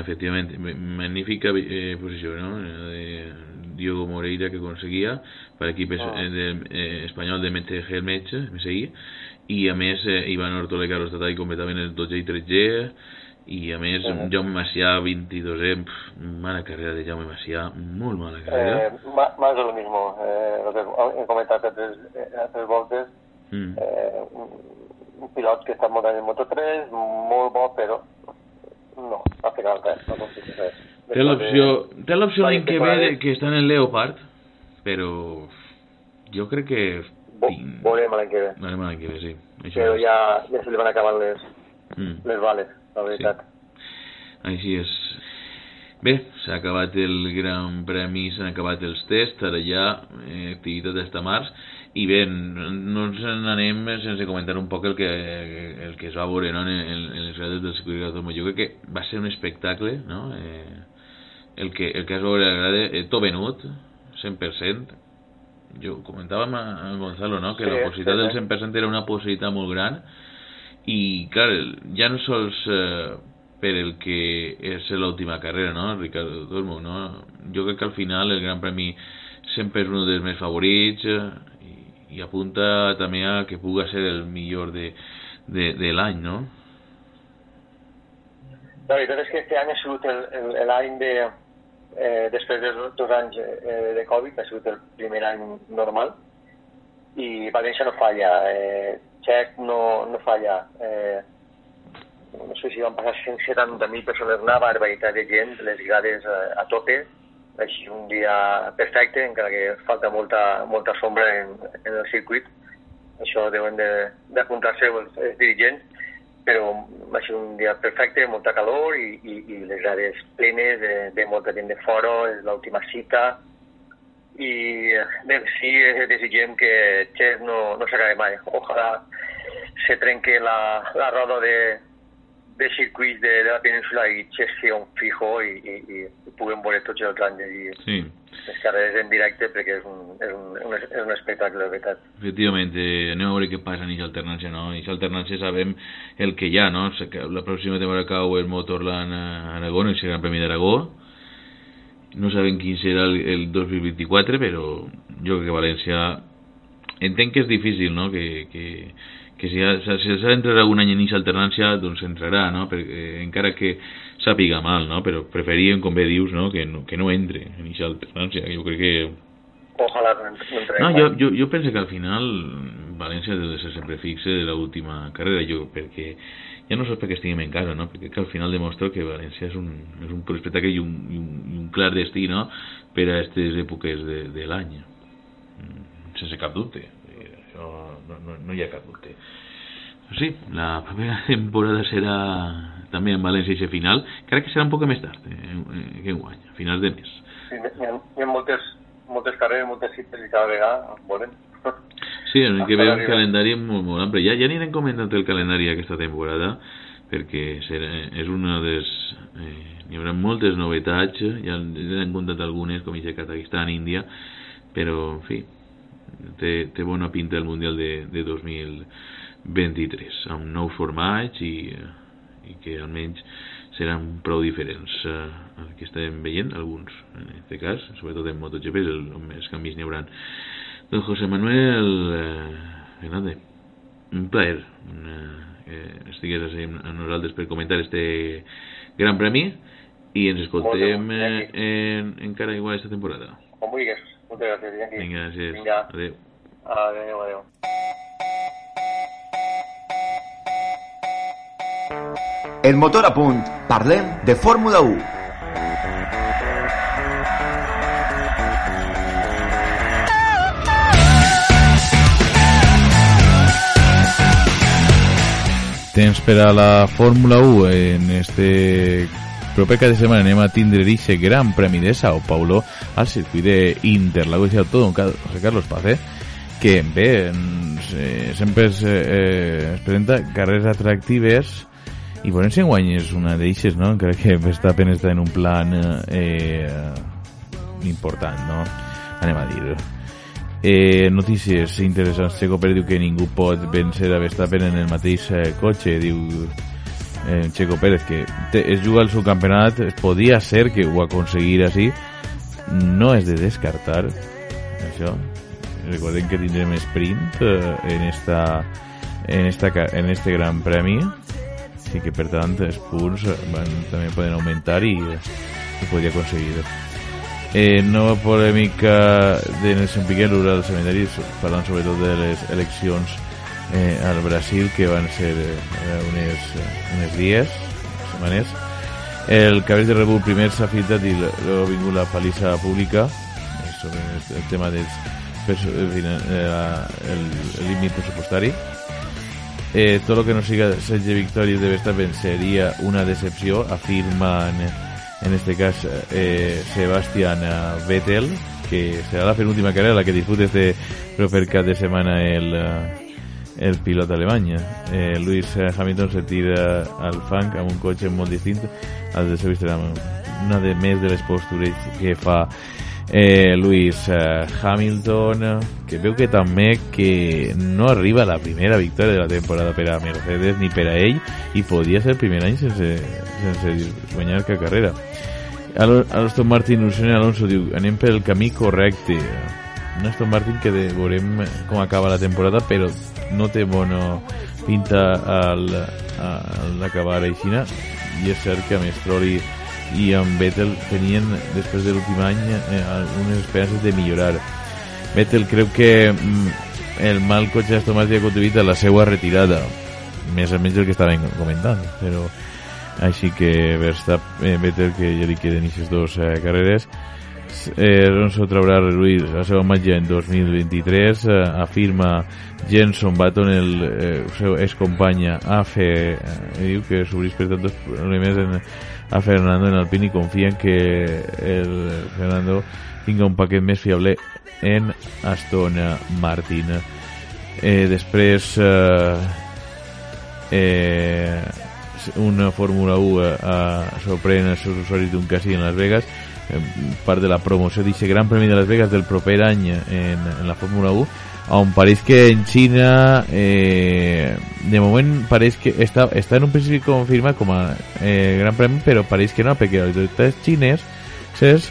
Efectivamente, me- magnífica eh, posició, ¿no? De Diego Moreira que conseguia per equip es, Ah. eh, de, eh, espanyol de MTG Metge, MSI, i a més eh, Ivan Ortole i Carlos Tatay completaven el 12 i 13 i a més Mhm. Jaume Macià 22è, pf, mala carrera de Jaume Macià, molt mala carrera. Eh, ma- más de lo mismo, eh, lo que he comentado a tres, eh, a tres voltes, Mm. eh, un, un pilot que està muntant en Moto3, molt bo, però no, al final res, no aconsegueix res. Té l'opció té l'opció l'any que ve de, que està en el Leopard, però jo crec que... Bo, veurem l'any que ve. Veurem l'any que ve, sí. Això Però és. ja, ja se li van acabant les, Mm. les bales, la veritat. Així és. Bé, s'ha acabat el Gran Premi, s'han acabat els tests, ara ja eh, activitat d'esta març, i bé, no ens n'anem sense comentar un poc el que, el que es va veure no? en, en, en les grades del circuit d'autòmo. Jo crec que va ser un espectacle, no? Eh, el, que, el que es va veure a la grada, eh, tot venut, 100%, jo comentàvem a, a Gonzalo, no?, que Sí, la possibilitat sí, del sí. 100% era una possibilitat molt gran, i clar, ja no sols eh, per el que és l'última carrera, no? Ricardo Tormo, no? Jo crec que al final el Gran Premi sempre és un dels més favorits eh, i, i apunta també a que puga ser el millor de, de, de l'any, no? La veritat és que este any ha sigut l'any de... Eh, després de dos anys eh, de Covid, ha sigut el primer any normal, i València no falla, eh, Txec no, no falla, eh, no sé si van passar 170.000 persones, una barbaritat de gent, les grades a, a tope, així un dia perfecte, encara que falta molta, molta sombra en, en el circuit, això deuen de- d'apuntar-se els, els dirigents, però va ser un dia perfecte, molta calor i, i, i les grades plenes de, de molta gent de fora, és l'última cita, i bé, sí, eh, desitgem que Xes no, no s'acabi mai. Ojalà se trenque la, la roda de, de circuits de, de la península i Xes sigui un fijo i, i, i, i puguem veure tots els anys i Sí, les carreres en directe perquè és un, és un, un, és un espectacle, de veritat. efectivament, eh, anem a veure què passa en aquesta alternància, no? En aquesta alternància sabem el que hi ha, no? La pròxima temporada cau el Motorland a Aragó, el Gran Premi d'Aragó, no sabem quin serà el, el 2024, però jo crec que València entenc que és difícil, no?, que, que, que si ha- si s'ha d'entrar algun any en aquesta alternància, doncs entrarà, no?, perquè, encara que sàpiga mal, no?, però preferíem, com bé dius, no?, que no, que no entre en aquesta alternància, jo crec que Ojalà no, entrem no, jo, jo, jo penso que al final València deu de ser sempre fixe de l'última carrera, jo, perquè ja no sols perquè estiguem en casa, no? perquè que al final demostra que València és un, és un espectacle i un, i un, i un clar destí no? per a aquestes èpoques de, de l'any. Mm, Sense cap dubte. Eh, Això no, no, no hi ha cap dubte. Sí, la primera temporada serà també en València i final, crec que serà un poc més tard eh, eh, que enguany, a finals de mes. Sí, hi, ha, hi ha moltes, moltes carreres, moltes cites i cada vegada volem. Sí, en el que Hasta ve un calendari molt, molt ample. Ja, ja anirem comentant el calendari aquesta temporada, perquè serà, és una des... Eh, hi haurà moltes novetats, ja n'hem contat algunes, com aquest Kazakhstan, Índia, però, en fi, té, té bona pinta el Mundial de, de 2023, amb nous formats i, eh, i que almenys seran prou diferents eh, el que estem veient, alguns en aquest cas, sobretot en MotoGP, és el, més canvis n'hi haurà. Don José Manuel eh, Fernández, un plaer eh, que estigués així amb nosaltres per comentar este gran premi i ens escoltem eh, en, encara igual esta temporada. Com vulguis. Moltes gràcies, Iñaki. Vinga, gràcies. Vinga. Adéu. Adéu, adéu. El motor a punt. Parlem de Fórmula 1. Temps per a la Fórmula 1 en este proper cap de setmana anem a tindre aquest gran premi de Sao Paulo al circuit d'Interlagos i tot Ca- José Carlos Paz eh? que bé eh, sempre es, eh, es presenta carreres atractives i veurem si enguany és una d'eixes no? encara que Verstappen està en un plan eh, important no? anem a dir Eh, notícies interessants. Checo Pérez diu que ningú pot vèncer a Verstappen en el mateix eh, cotxe. Diu eh, Checo Pérez que té, es juga el seu campionat. Podia ser que ho aconseguirà així. No és de descartar això. Recordem que tindrem sprint eh, en esta en, esta, en este gran premi així que per tant els punts eh, van, també poden augmentar i, i podria aconseguir eh, nova polèmica de Nelson Piquet l'hora del cementeri parlant sobretot de les eleccions eh, al Brasil que van ser eh, unes, unes dies setmanes. El cabell de Red Bull primer s'ha filtrat i l'ha vingut la palissa pública. Eh, sobre el, el tema perso- eh, eh, el el límit pressupostari. Eh, todo lo que no siga Sergio victorias de Verstappen sería una decepción, afirman en este caso eh, Sebastián eh, Vettel, que será la penúltima carrera la que dispute este proper de semana el, eh, el piloto alemany. Eh, Lewis eh, Hamilton se tira al fang amb un cotxe molt distint al de seu una de més de les postures que fa eh, Lewis eh, Hamilton que veu que també que no arriba la primera victòria de la temporada per a Mercedes ni per a ell i podia ser el primer any sense, sense guanyar cap carrera. Aston Martin il·lusiona Alonso diu anem pel camí correcte. Un Aston Martin que de, veurem com acaba la temporada però no té bona pinta al, al acabar aixina i és cert que amb Stroll i, i amb Vettel tenien després de l'últim any eh, algunes esperances de millorar. Vettel creu que mm, el mal cotxe d'Aston Martin ha contribuït a la seva retirada més o menys el que estaven comentant però així que Verstappen, eh, Vettel que ja li queden aquestes dues eh, carreres eh, Alonso traurà reduir la seva imatge en 2023 eh, afirma Jenson Button el eh, seu excompanya AFE eh, diu que s'obrís per tantos problemes en, a Fernando en Alpine i confia en que el Fernando tinga un paquet més fiable en Aston Martin eh, després eh, eh, una Fórmula 1 a, a sorprèn els seus usuaris d'un casí en Las Vegas. eh, part de la promoció d'aquest Gran Premi de Las Vegas del proper any en, en la Fórmula 1 on pareix que en Xina eh, de moment pareix que està, està en un principi confirmat com a eh, Gran Premi però pareix que no perquè les autoritats xines ses,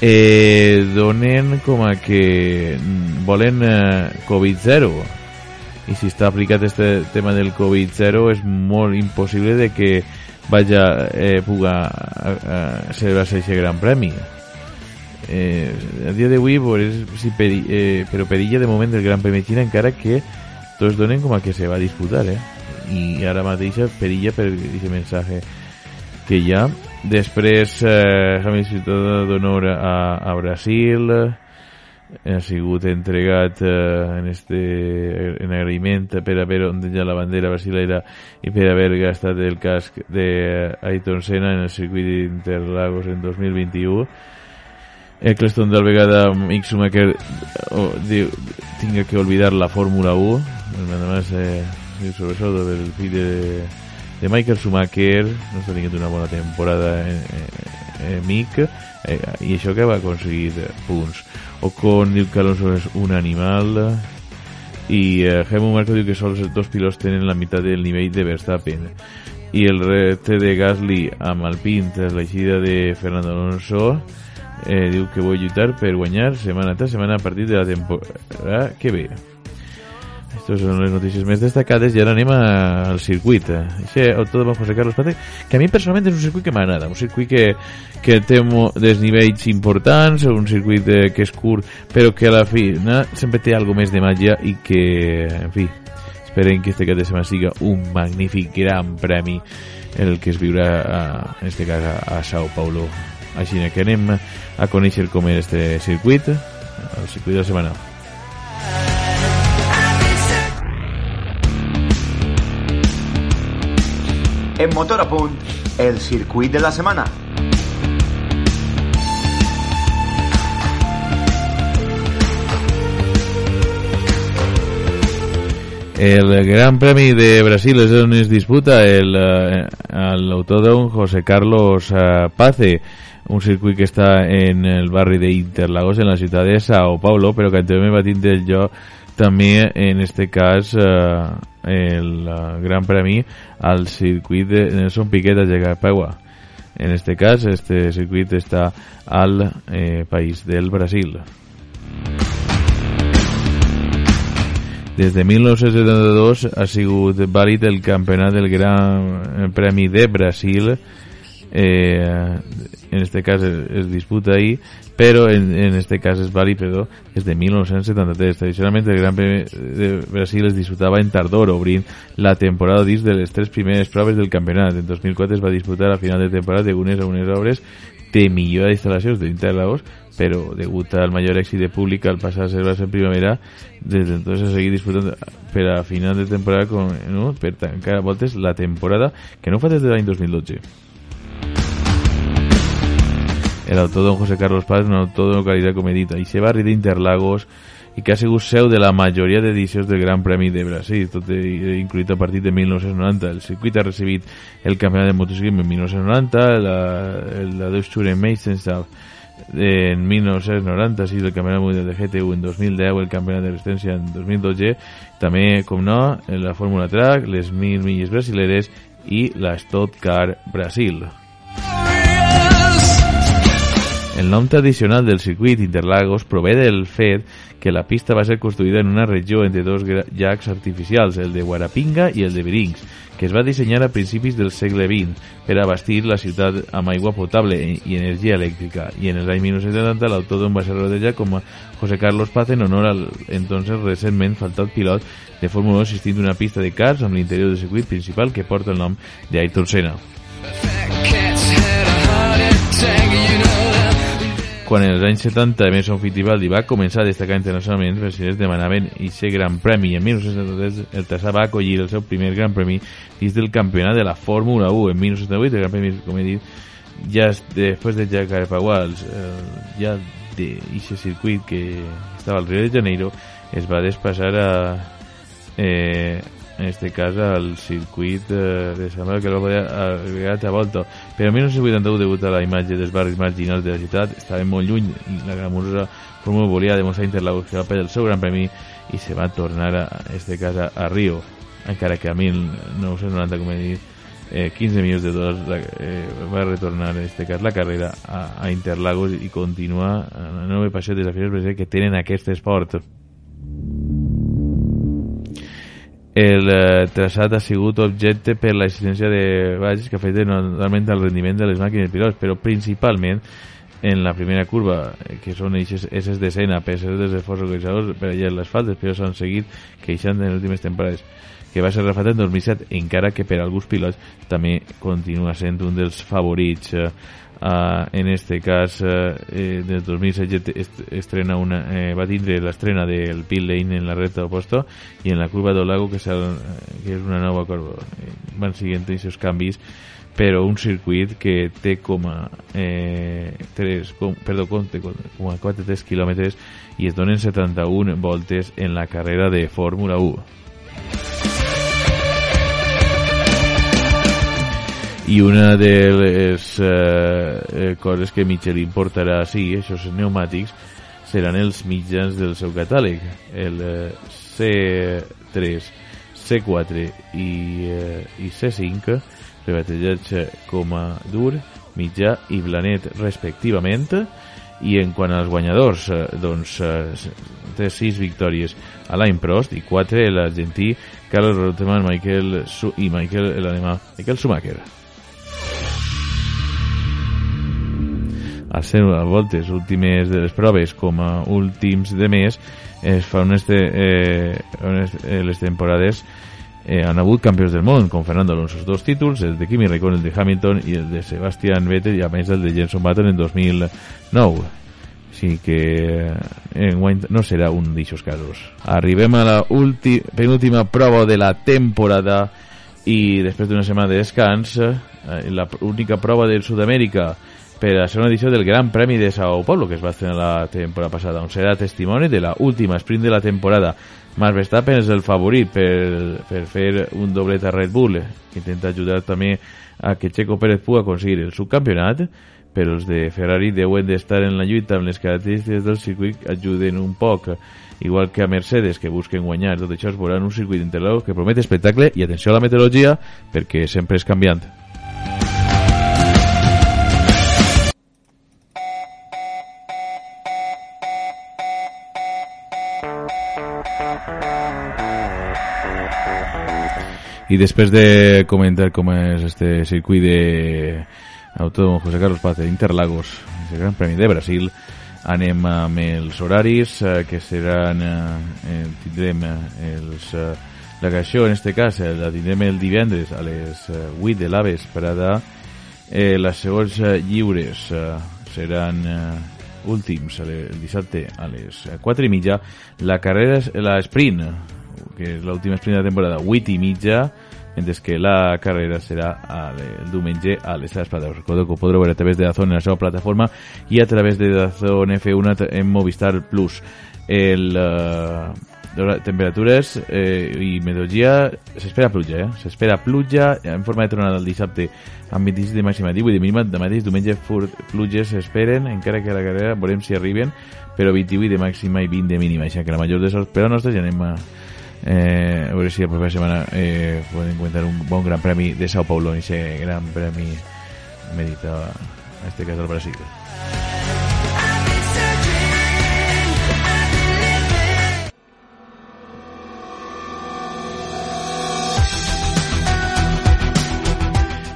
eh, donen com a que mm, volen eh, Covid-0 i si està aplicat este tema del Covid-0 és molt impossible de que vaya eh, puga a, a celebrar-se aquest gran premi eh, a dia d'avui veurem si peri, eh, però perilla de moment del Gran Premi de Xina encara que tots donen com a que se va a disputar eh? i ara mateix perilla per aquest missatge que hi ha després eh, Hamilton d'honor a, a Brasil ha sigut entregat eh, en este en agraïment per haver ondejat la bandera brasilera i per haver gastat el casc de Ayrton Senna en el circuit d'Interlagos en 2021 Eccleston tal vegada Mick Schumacher oh, diu, tinga que olvidar la Fórmula 1 además eh, el sobresalto del fill de, de Michael Schumacher. No està tinguent una bona temporada en, eh, eh, Mick eh, i això que va aconseguir punts Ocon diu que Alonso és un animal. I eh, Helmut Marko diu que sols els dos pilots tenen la meitat del nivell de Verstappen. I el repte de Gasly amb Alpine tras l'eixida de Fernando Alonso eh, diu que vol lluitar per guanyar setmana tras setmana a partir de la temporada que ve Estas són les notícies més destacades i ara anem al circuit. Això, tot amb José Carlos Pate, que a mi personalment és un circuit que m'agrada, un circuit que, que té desnivells importants, un circuit eh, que és curt, però que a la fi no, sempre té algo més de màgia i que, en fi, esperem que este cap de setmana siga un magnífic gran premi el que es viurà a, en este cas a, a Sao Paulo. Així que anem a conèixer com és este circuit, el circuit de la setmana. En Motor a Punt, el circuit de la setmana. El Gran Premi de Brasil és on es disputa el, eh, l'autódromo José Carlos eh, Pace, un circuit que està en el barri de Interlagos, en la ciutat de Sao Paulo, però que anteriorment va tindre el lloc també, en este cas, eh, el eh, Gran Premi al circuit de Nelson Piquet a Jacapagua. En este cas, este circuit està al eh, país del Brasil. Des de 1972 ha sigut vàlid el campionat del Gran Premi de Brasil eh, en este cas es, es disputa ahí però en, en este cas és vàlid perdó, des de 1973 tradicionalment el Gran Premi de Brasil es disputava en tardor obrint la temporada dins de les tres primeres proves del campionat. En 2004 es va disputar a final de temporada de unes a unes obres de millora d'instal·lacions d'Interlagos però degut al major èxit de públic al passar a ser en primavera. Des d'entonces ha seguit disputant per a final de temporada con, no? per tancar a la temporada que no fa des de l'any 2012 el autor José Carlos Paz, un autor de localitat, com he dit, a aquest barri d'Interlagos, i que ha sigut seu de la majoria d'edicions del Gran Premi de Brasil, tot eh, incluït a partir de 1990. El circuit ha recibit el campionat de motociclisme en 1990, la, la Deutsche Meisterschaft en 1996, el campionat mundial de GT1 en 2010, el campionat de resistència en 2012, també, com no, en la Fórmula Track, les 1.000 milles brasileres i la Stock Car Brasil. El nom tradicional del circuit Interlagos prové del fet que la pista va ser construïda en una regió entre dos llacs artificials, el de Guarapinga i el de Berinx, que es va dissenyar a principis del segle XX per abastir la ciutat amb aigua potable i energia elèctrica, i en els anys 1970 l'autòdrom va ser rodejat com a José Carlos Paz en honor al entonces recentment faltat pilot de Fórmula 1 assistint una pista de cars amb l'interior del circuit principal que porta el nom d'Ayrton Senna. Quan en els anys 70 Emerson Fittipaldi va començar a destacar internacionalment, els brasileños demanaven aquest gran premi. En 1973 el Tassà va acollir el seu primer gran premi dins del campionat de la Fórmula 1. En 1978 el gran premi, com he dit, ja després de Jacarepagua, eh, ja d'aquest circuit que estava al Rio de Janeiro, es va despassar a, eh, en este cas al circuit eh, de Sant que el va poder agregar a volta però en 1981 degut a la imatge dels barris marginals de la ciutat estava molt lluny i la glamurosa fórmula volia demostrar Interlagos que va perdre el seu gran premi i se va tornar a, en este cas a, Rio encara que a 1990 com he dit eh, 15 milions de dòlars la, eh, va retornar en este cas la carrera a, a Interlagos i continuar en la nova passió de desafios que tenen aquest esport el eh, traçat ha sigut objecte per la existència de valls que afecten normalment el rendiment de les màquines pilots, però principalment en la primera curva, eh, que són aquestes d'escena, ser dels esforços organitzadors per allà les faltes, però s'han seguit queixant en les últimes temporades que va ser refat en 2007, encara que per alguns pilots també continua sent un dels favorits eh, Uh, en este cas uh, eh, del 2016 estrena una, eh, va tindre l'estrena del pit lane en la recta oposta i en la curva del lago que, que és una nova curva eh, van siguent aquests canvis però un circuit que té com a eh, 3, com, perdó, compte, com a 4-3 quilòmetres i es donen 71 voltes en la carrera de Fórmula 1 i una de les eh, eh, coses que Michelin portarà sí, aquests pneumàtics seran els mitjans del seu catàleg el eh, C3 C4 i, eh, i C5 rebatejats com a dur, mitjà i blanet respectivament. I en quant als guanyadors eh, doncs eh, té 6 victòries a l'any Prost i 4 l'argentí. Carlos Reutemann Michael Su i Michael Michael Schumacher a ser a voltes últimes de les proves com a últims de mes es fa unes, te, eh, unes eh, les temporades eh, han hagut campions del món com Fernando Alonso dos títols, el de Kimi Raikkonen el de Hamilton i el de Sebastian Vettel i a més el de Jenson Button en 2009 sí que eh, en no serà un d'aixòs casos arribem a la penúltima prova de la temporada i després d'una setmana de descans, eh, la única prova del Sud-amèrica per a la segona edició del Gran Premi de Sao Paulo, que es va estrenar la temporada passada, on serà testimoni de la última sprint de la temporada. Max Verstappen és el favorit per, per fer un doblet a Red Bull, que intenta ajudar també a que Checo Pérez pugui aconseguir el subcampionat, però els de Ferrari deuen d'estar en la lluita amb les característiques del circuit ajuden un poc igual que a Mercedes que busquen guanyar tot això es veurà en un circuit interlau que promet espectacle i atenció a la meteorologia perquè sempre és canviant i després de comentar com és este circuit de Autódromo José Carlos Paz de Interlagos, el Gran Premi de Brasil, anem amb els horaris eh, que seran eh, eh, tindrem eh, els eh, la creació en este cas eh, la tindrem el divendres a les eh, 8 de la vesprada eh, les segons lliures eh, seran eh, últims el dissabte a les eh, 4 i mitja. La carrera la sprint que és l'última sprint de la temporada 8 i mitja mentre que la carrera serà a le- el diumenge a les 3 Us recordo que ho podreu veure a través de Dazón en la seva plataforma i a través de Dazón F1 t- en Movistar Plus el, uh, temperatures eh, i meteorologia s'espera pluja, eh? s'espera pluja en forma de tronada el dissabte amb 26 de màxima 18 de mínima, de mateix diumenge fur- pluges s'esperen, encara que a la carrera veurem si arriben, però 28 de màxima i 20 de mínima, així que la major de sort per a nostres ja anem a, eh, a veure si la propera setmana eh, podem encontrar un bon gran premi de Sao Paulo i aquest gran premi merita en este cas al Brasil.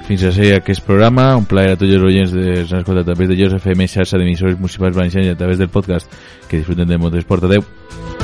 Fins a ser aquest programa, un plaer a tots els oients de s'han escoltat a través de Joseph FM, xarxa d'emissors municipals valencians i a través del podcast que disfruten de. Adeu. Without